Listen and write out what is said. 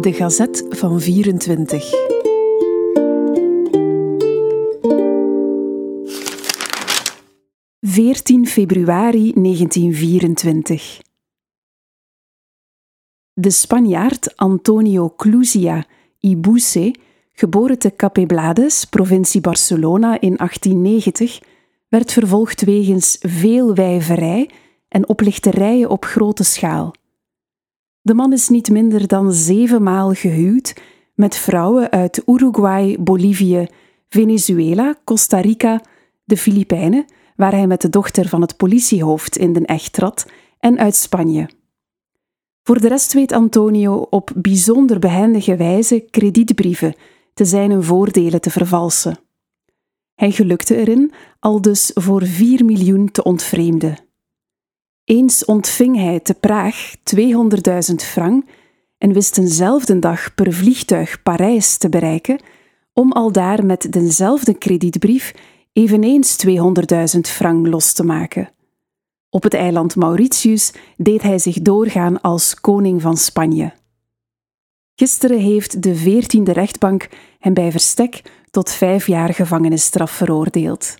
De Gazet van 24. Veertien februari 1924. De Spanjaard Antonio Clusia y Busse, geboren te Capeblades, provincie Barcelona in 1890, werd vervolgd wegens veel wijverij en oplichterijen op grote schaal. De man is niet minder dan zevenmaal gehuwd met vrouwen uit Uruguay, Bolivie, Venezuela, Costa Rica, de Filipijnen, waar hij met de dochter van het politiehoofd in den echt trad, en uit Spanje. Voor de rest weet Antonio op bijzonder behendige wijze kredietbrieven te zijn voordelen te vervalsen. Hij gelukte erin al dus voor 4 miljoen te ontvreemden. Eens ontving hij te Praag 200.000 frank en wist eenzelfde dag per vliegtuig Parijs te bereiken, om al daar met dezelfde kredietbrief eveneens 200.000 frank los te maken. Op het eiland Mauritius deed hij zich doorgaan als koning van Spanje. Gisteren heeft de veertiende rechtbank hem bij verstek tot vijf jaar gevangenisstraf veroordeeld.